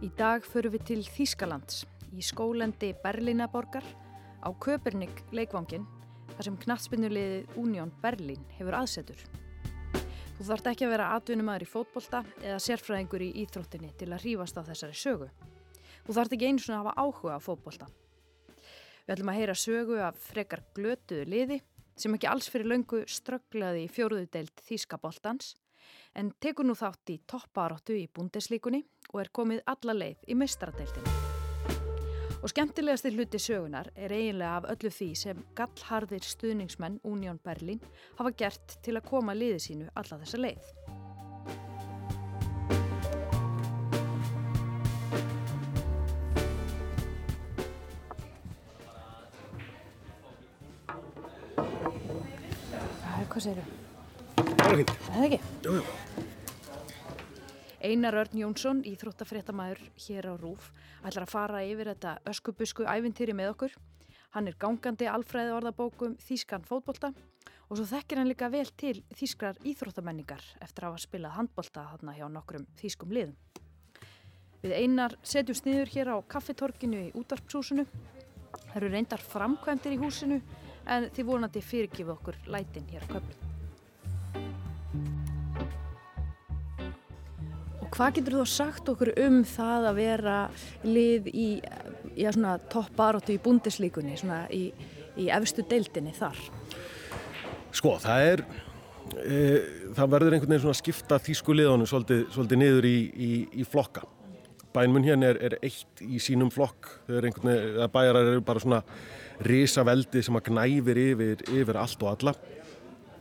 Í dag förum við til Þýskalands í skólendi Berlínaborgar á Köpernik leikvangin þar sem knatsbynnulegið Union Berlin hefur aðsetur. Þú þarft ekki að vera atvinnumæður í fótbolta eða sérfræðingur í íþróttinni til að hrífast á þessari sögu. Þú þarft ekki einu svona að hafa áhuga á fótbolta. Við ætlum að heyra sögu af frekar glötuðu liði sem ekki alls fyrir löngu strögglaði í fjóruðudeild Þýskaboltans en tekur nú þátt í topparóttu í búndeslíkunni og er komið alla leið í meistaradeildinu. Og skemmtilegasti hluti sögunar er eiginlega af öllu því sem gallharðir stuðningsmenn Union Berlin hafa gert til að koma liði sínu alla þessa leið. Hvað segir þú? Það var fínt. Það er ekki? Jú, jú. Einar Örn Jónsson, íþróttafréttamaður hér á Rúf, ætlar að fara yfir þetta öskubusku ævintýri með okkur. Hann er gangandi alfræði orðabókum Þýskan fótbolta og svo þekkir hann líka vel til Þýskrar íþróttamenningar eftir að hafa spilað handbolta þarna hjá nokkrum Þýskum liðum. Við Einar setjum sniður hér á kaffitorkinu í útvarpshúsinu. Það eru reyndar framkvæmdir í húsinu en þið vonandi fyrirgifið okkur lætin hér á köflum. Hvað getur þú sagt okkur um það að vera lið í já, svona, toppbaróttu í búndislíkunni, svona í, í efstu deildinni þar? Sko, það er, e, það verður einhvern veginn svona að skipta þýsku liðunum svolítið, svolítið niður í, í, í flokka. Bænmun hérna er, er eitt í sínum flokk, þegar bæjarar eru bara svona risaveldi sem að gnæfir yfir, yfir allt og alla.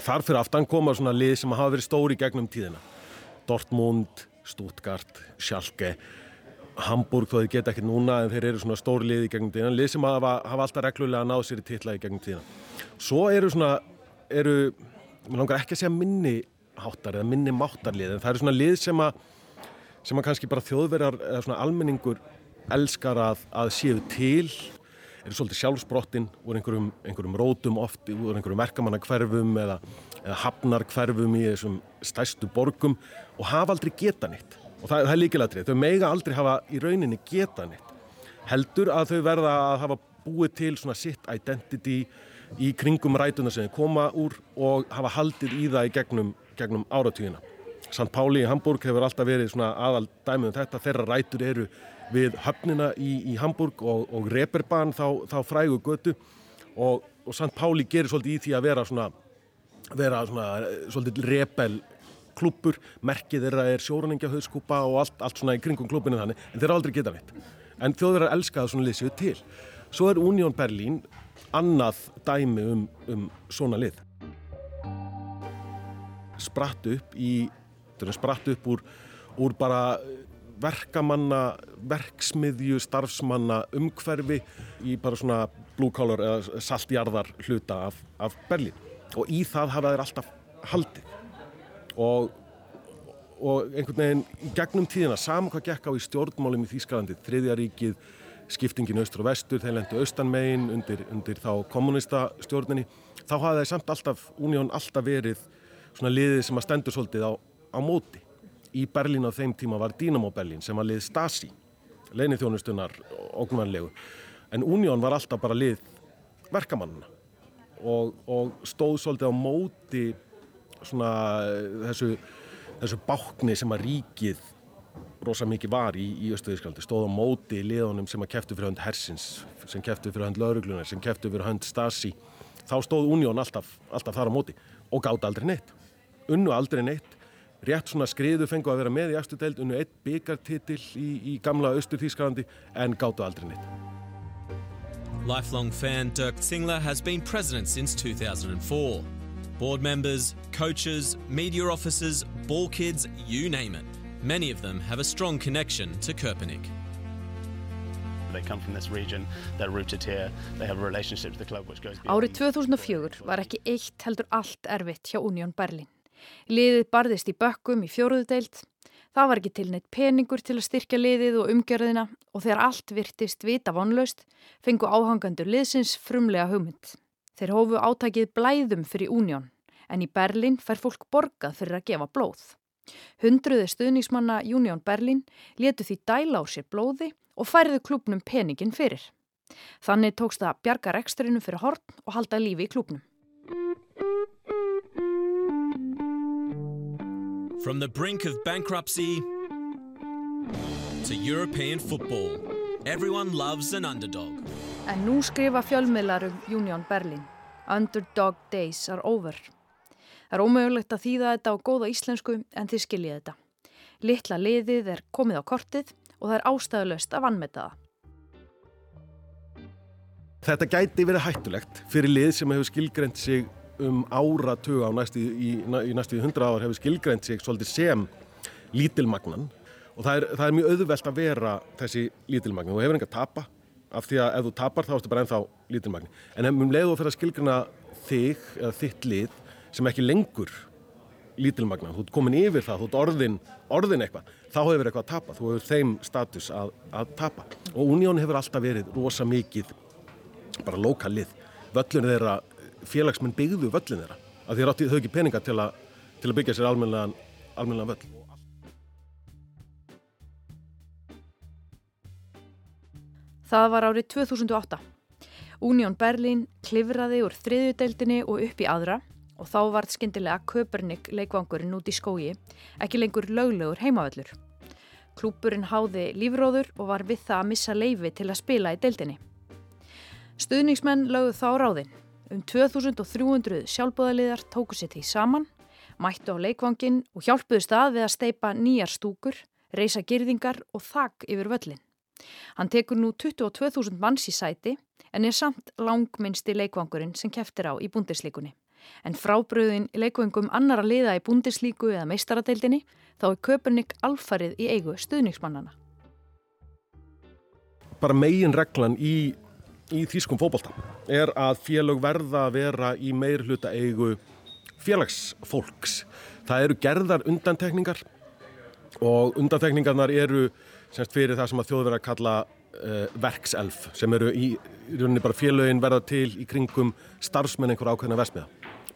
Þar fyrir aftan koma svona lið sem hafa verið stóri gegnum tíðina. Dortmund, Stuttgart, Schalke, Hamburg þó þeir geta ekki núna en þeir eru svona stóri lið í gegnum tíðan, lið sem hafa, hafa alltaf reglulega náð sér í titla í gegnum tíðan. Svo eru svona, eru, mér langar ekki að segja minni háttar eða minni máttarlið en það eru svona lið sem að, sem að kannski bara þjóðverjar eða svona almenningur elskar að, að séu til, eru svolítið sjálfsbrottin úr einhverjum, einhverjum rótum oft, úr einhverjum verkamannakverfum eða, eða hafnarkverfum í þessum stærstu borgum og hafa aldrei geta nýtt og það, það er líkilatrið, þau meiga aldrei hafa í rauninni geta nýtt heldur að þau verða að hafa búið til svona sitt identity í kringum rætuna sem þau koma úr og hafa haldið í það í gegnum, gegnum áratvíðina St. Páli í Hamburg hefur alltaf verið svona aðal dæmið um þetta, þeirra rætur eru við höfnina í, í Hamburg og, og Reeperbahn þá, þá frægu götu og, og St. Páli gerir svolítið í því að vera svona, vera svona svolítið rebel klúpur, merkið þeirra er sjóraningahauðskúpa og allt, allt svona í kringum klúpinu þannig, en þeirra aldrei geta neitt. En þjóðverðar elskaða svona lið séu til. Svo er Union Berlin annað dæmi um, um svona lið. Spratt upp í, spratt upp úr, úr bara verkamanna, verksmiðju, starfsmanna, umhverfi í bara svona collar eða saltjarðar hluta af, af Berlin. Og í það hafa þeir alltaf haldið og, og einhvern veginn í gegnum tíðina, saman hvað gekk á í stjórnmálum í Þýskalandi, þriðja ríkið, skiptingin austur og vestur, þeir lendu austanmegin undir, undir þá kommunista stjórninni, þá hafa þeir samt alltaf, Unión alltaf verið svona liðið sem að stendur svolítið á, á móti. Í Berlín á þeim tíma var Dynamo Berlin sem var lið Stasi, leinið þjónustunar ógnvanlegu, en Unión var alltaf bara lið verkamannina og, og stóð svolítið á móti svona þessu, þessu bákni sem að ríkið rosa mikið var í, í Östuðískaldi stóð á móti í liðunum sem að kæftu fyrir hönd Hersins, sem kæftu fyrir hönd Lauruglunar sem kæftu fyrir hönd Stasi. Þá stóð Unión alltaf, alltaf þar á móti og gátt aldrei neitt. Unnu aldrei neitt rétt svona skriðu fengu að vera með í eftir deild unnu eitt byggartitill í, í gamla Östuðískalandi en gáttu aldrei neitt Lifelong fan Dirk Zingler has been president since 2004. Board members, coaches, media officers, ball kids, you name it. Many of them have a strong connection to Köpenick. They come from this region, they're rooted here, they have a relationship to the club which goes beyond... Árið 2004 var ekki eitt heldur allt erfitt hjá Union Berlin. Liðið barðist í bökkum í fjóruðudeild, það var ekki til neitt peningur til að styrkja liðið og umgjörðina og þegar allt virtist vita vonlaust fengu áhangandur liðsins frumlega hugmynd. Þeir hófu átækið blæðum fyrir Union en í Berlín fær fólk borgað fyrir að gefa blóð. Hundruði stuðnismanna Union Berlin letu því dæla á sér blóði og færðu klubnum peningin fyrir. Þannig tókst það bjarga rekstrinu fyrir hort og halda lífi í klubnum. From the brink of bankruptcy to European football, everyone loves an underdog. En nú skrifa fjölmiðlar um Union Berlin. Underdog days are over. Það er ómögulegt að þýða þetta á góða íslensku en þið skiljið þetta. Littla liðið er komið á kortið og það er ástæðulegst að vannmeta það. Þetta gæti verið hættulegt fyrir lið sem hefur skilgrend sig um áratug á næstu, í, í næstu hundra ár hefur skilgrend sig svolítið sem lítilmagnan. Og það er, það er mjög auðvelt að vera þessi lítilmagn. Og hefur enga að tapa. Af því að ef þú tapar þá ertu bara ennþá lítilmagn. En um leiðu fyrir að skilgrana þig eða þitt lið sem ekki lengur lítilmagna, þú ert komin yfir það, þú ert orðin, orðin eitthvað, þá hefur eitthvað að tapa, þú hefur þeim status að, að tapa. Og Unión hefur alltaf verið rosa mikið bara lokalið, völlunni þeirra félagsmenn byggðu völlin þeirra af því að þau ekki peninga til að, til að byggja sér almennilegan, almennilegan völl. Það var árið 2008. Unión Berlín klifraði úr þriðjudeildinni og upp í aðra og þá vart skindilega Köpernik leikvangurinn út í skógi, ekki lengur löglegur heimavöllur. Klúpurinn háði lífróður og var við það að missa leifi til að spila í deildinni. Stuðningsmenn lögðu þá ráðinn Um 2300 sjálfbúðaliðar tóku sér því saman, mættu á leikvangin og hjálpuðu stað við að steipa nýjar stúkur, reysa girðingar og þakk yfir völlin. Hann tekur nú 22.000 manns í sæti en er samt langminnsti leikvangurinn sem keftir á í búndislíkunni. En frábröðin í leikvangum annara liða í búndislíku eða meistaradeildinni þá er Köpernik alfarið í eigu stuðningsmannana. Bara megin reglan í í þýskum fókbalta er að félag verða að vera í meir hluta eigu félagsfólks. Það eru gerðar undantekningar og undantekningarnar eru semst fyrir það sem að þjóður verða að kalla uh, verkself sem eru í, í rauninni bara félagin verða til í kringum starfsmenn einhver ákveðna vesmiða.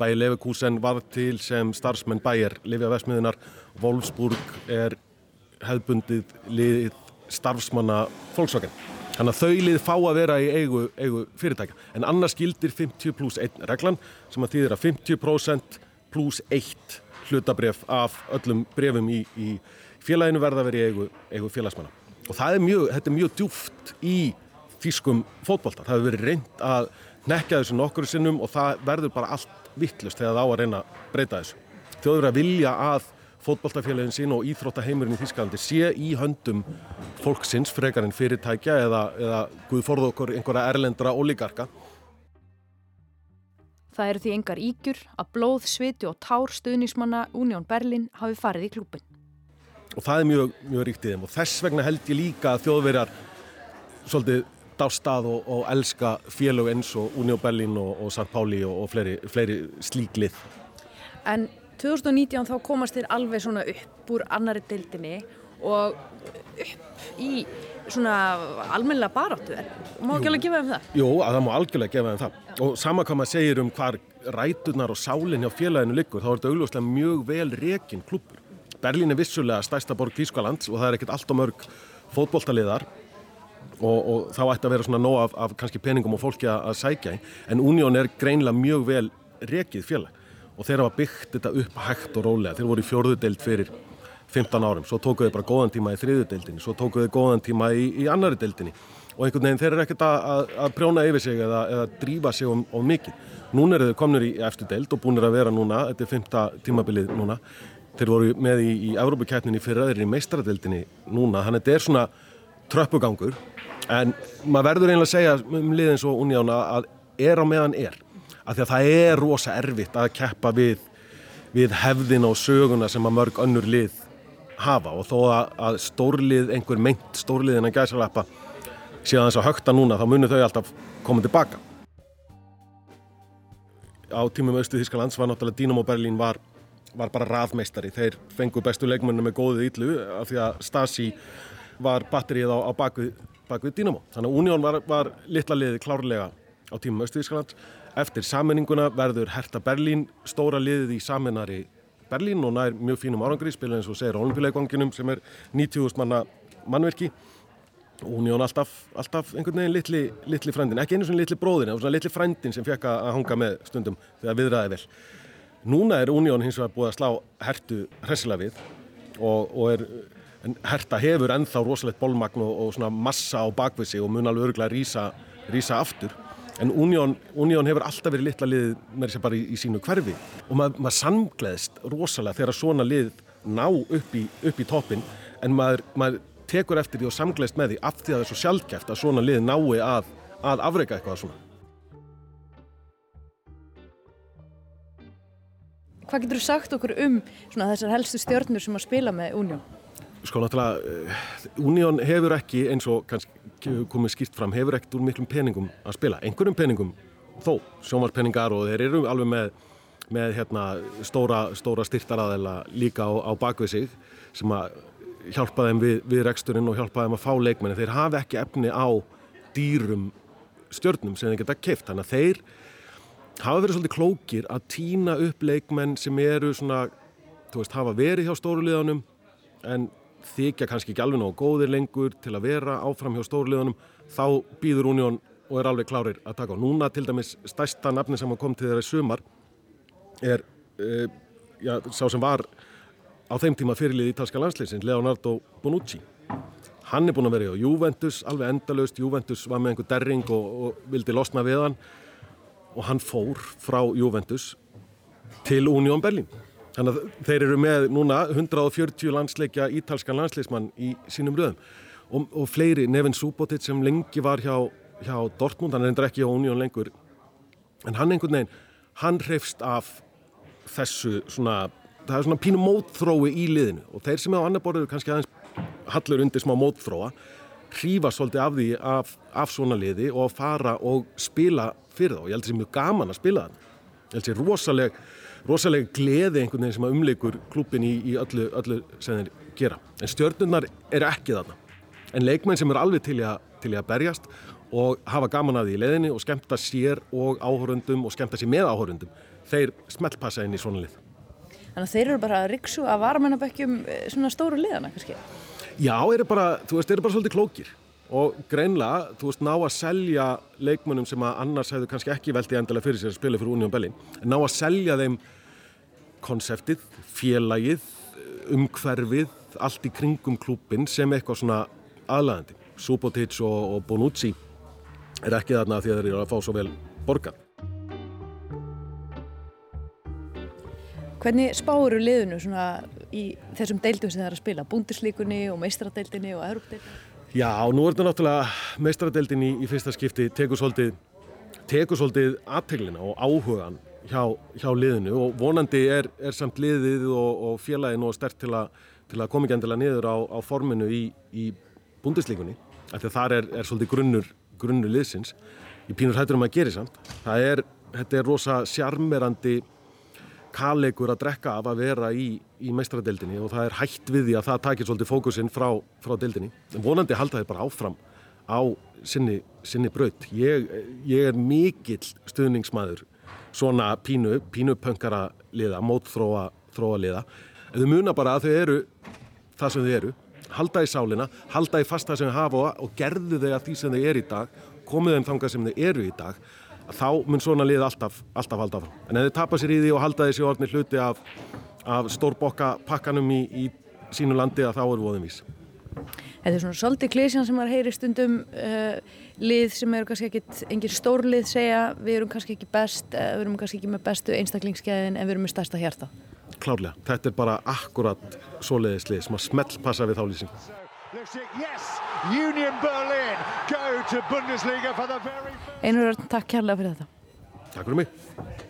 Bæi Leverkusen var til sem starfsmenn bæjar Livja vesmiðinar, Wolfsburg er hefðbundið lið starfsmanna fólksvöginn. Þannig að þau lið fá að vera í eigu, eigu fyrirtækja. En annars gildir 50 pluss 1 reglan sem að þýðir að 50% pluss 1 hlutabref af öllum brefum í, í félaginu verða að vera í eigu, eigu félagsmanna. Og það er mjög, þetta er mjög djúft í þýskum fótbolta. Það hefur verið reynd að nekja þessu nokkuru sinnum og það verður bara allt vittlust þegar það á að reyna að breyta þessu. Þjóður að vilja að fótballtafélagin sín og íþróttaheimurinn í Þísklandi sé í höndum fólksins frekar en fyrirtækja eða, eða guð forðu okkur einhverja erlendra ólíkarka. Það eru því engar ígjur að blóð, sviti og tár stuðnismanna Unión Berlin hafi farið í klúpin. Og það er mjög, mjög ríkt í þeim og þess vegna held ég líka að þjóðverjar svolítið dástað og, og elska félög eins og Unión Berlin og, og St. Páli og, og fleiri, fleiri slíklið. En 2019 þá komast þér alveg svona upp úr annari deildinni og upp í svona almennilega baráttu. Má ekki alveg gefa þeim það? Jú, að það má algjörlega gefa þeim það. Og sama hvað maður segir um hvar ræturnar og sálinn hjá félaginu liggur þá er þetta augljóslega mjög vel rekin klubur. Berlín er vissulega stærsta borg Ískalands og það er ekkert allt og mörg fótbolltaliðar og, og þá ætti að vera svona nóg af, af kannski peningum og fólki að, að sækja en Unión er greinlega mjög vel rekið félag og þeir hafa byggt þetta upp hægt og rólega. Þeir voru í fjörðudeld fyrir 15 árum, svo tókuðu bara góðan tíma í þriðudeldinni, svo tókuðu góðan tíma í, í annari deldinni og einhvern veginn þeir eru ekkert að, að, að prjóna yfir sig eða, eða drífa sig um, um mikið. Núna eru þau komnir í eftir deld og búinir að vera núna, þetta er 5. tímabilið núna, þeir voru með í, í Európa-kætninni fyrir aðeins í meistradeldinni núna, þannig að þetta er svona tröppugangur en maður verður einlega að segja um liðins og unjána að er á meðan er af því að það er rosa erfitt að keppa við, við hefðin og söguna sem að mörg önnur lið hafa og þó að, að stórlið, einhver meint stórliðin að gæsalappa síðan þess að högta núna þá munir þau alltaf koma tilbaka. Á tímum austu Þískalands var náttúrulega Dínamo Berlín var, var bara raðmeistari. Þeir fengu bestu leikmennu með góðið ítlu af því að Stasi var batterið á, á bakvið, bakvið Dínamo. Þannig að Unión var, var litla liði klárlega á tímum Östuðískaland Eftir sammenninguna verður Hertha Berlín stóra liðið í samennari Berlín og nær mjög fínum árangri, spila eins og segir á olimpíuleikvanginum sem er 90.000 manna mannverki. Unión alltaf, alltaf einhvern veginn litli, litli frændin, ekki einu svona litli bróðin, en svona litli frændin sem fekk að hanga með stundum þegar viðræði vel. Núna er Unión hins vegar búið að slá hertu hressilega við og, og er, herta hefur ennþá rosalegt bólmagn og, og svona massa á bakvið sig og mun alveg örgulega rýsa aftur. En Unión, Unión hefur alltaf verið litla lið með þess að bara í, í sínu hverfi og maður mað samgleðst rosalega þegar svona lið ná upp í, upp í toppin en maður, maður tekur eftir því og samgleðst með því af því að það er svo sjálfgeft að svona lið nái að, að afreika eitthvað svona. Hvað getur þú sagt okkur um þessar helstu stjórnur sem að spila með Unión? Sko náttúrulega, Unión hefur ekki eins og kannski komið skýrt fram, hefur ekkert úr miklum peningum að spila. Einhverjum peningum þó, sjónvarspenningar og þeir eru alveg með, með hérna, stóra, stóra styrtaraðela líka á, á bakvið sig sem að hjálpa þeim við, við reksturinn og hjálpa þeim að fá leikmenni. Þeir hafa ekki efni á dýrum stjórnum sem þeir geta keift. Þannig að þeir hafa verið svolítið klókir að týna upp leikmenn sem eru svona, þú veist, hafa verið hjá stóruliðanum en þykja kannski ekki alveg nógu góðir lengur til að vera áfram hjá stóruliðanum. Þá býður Unión og er alveg klárir að taka á. Núna til dæmis stærsta nafni sem kom til þeirra í sumar er, uh, já, sá sem var á þeim tíma fyrirlið ítalska landslýsins, Leonardo Bonucci. Hann er búin að vera í Juventus, alveg endalust, Juventus var með einhver derring og, og vildi losna við hann og hann fór frá Juventus til Unión Berlin. Þannig að þeir eru með núna 140 landsleikja ítalska landslýsmann í sínum röðum og, og fleiri, Nevin Subotic sem lengi var hjá, hjá Dortmund, hann er endur ekki á Unión lengur, en hann einhvern veginn, hann hreifst af þessu svona það er svona pínu mótþrói í liðinu og þeir sem á annar borður kannski aðeins hallur undir smá mótþróa hrífa svolítið af því af, af svona liði og að fara og spila fyrir þá. Ég held að það sé mjög gaman að spila það. Ég held að það sé rosaleg, rosaleg gleði einhvern veginn sem að umleikur klúpin í, í öllu, öllu sem þeir gera. En stjórnurnar eru ekki þarna. En leikmenn sem eru alveg til að, til að berjast og hafa gaman að því í leðinni og skemmta sér og áhórundum og skemmta sér með áhórundum, þeir smeltpassa inn í svona lið. Þannig að þeir eru bara að riksu að varamennabökkjum svona stóru liðana kannski? Já, eru bara, þú veist, eru bara svolítið klókir og greinlega, þú veist, ná að selja leikmönnum sem að annars hefðu kannski ekki veldið endilega fyrir sér að spila fyrir Unión Berlin en ná að selja þeim konseptið, félagið, umhverfið, allt í kringum klúpin sem eitthvað svona aðlæðandi. Subotic og, og Bonucci er ekki þarna því að þeir eru að fá svo vel borgan. Hvernig spáru liðinu í þessum deildum sem það er að spila? Búndislíkunni og meistradeildinni og erupdeildinni? Já, nú er þetta náttúrulega meistradeildin í, í fyrsta skipti tegur svolítið, aðteglina og áhugan hjá, hjá liðinu og vonandi er, er samt liðið og, og félagin og stert til, til að koma ekki endilega niður á, á forminu í, í búndislíkunni. Þar er, er svolítið grunnur, grunnur liðsins. Í pínur hættur um að gera samt. Það er, þetta er rosa sjarmerandi kallegur að drekka af að vera í, í meistradeildinni og það er hægt við því að það takir svolítið fókusinn frá, frá deildinni. En vonandi halda þið bara áfram á sinni, sinni braut. Ég, ég er mikill stuðningsmæður svona pínu, pínu pöngara liða, mótþróa þróa liða. Þau muna bara að þau eru það sem þau eru, halda í sálina, halda í fasta sem þau hafa og gerðu þau að því sem þau eru í dag, komið þeim þangað sem þau eru í dag þá mun svona lið alltaf, alltaf halda áfram. En ef þið tapar sér í því og halda þessi orðni hluti af, af stórbokka pakkanum í, í sínu landi að þá eru voðum vís. Þetta er svona svolítið klísjan sem maður heyri stundum uh, lið sem eru kannski ekkit engin stórlið segja við erum kannski ekki best, uh, við erum kannski ekki með bestu einstaklingsgæðin en við erum með stærsta hjarta. Klárlega, þetta er bara akkurat svoleiðislið sem að smelt passa við þá lýsing. Einur, takk kærlega fyrir þetta. Takk fyrir mig.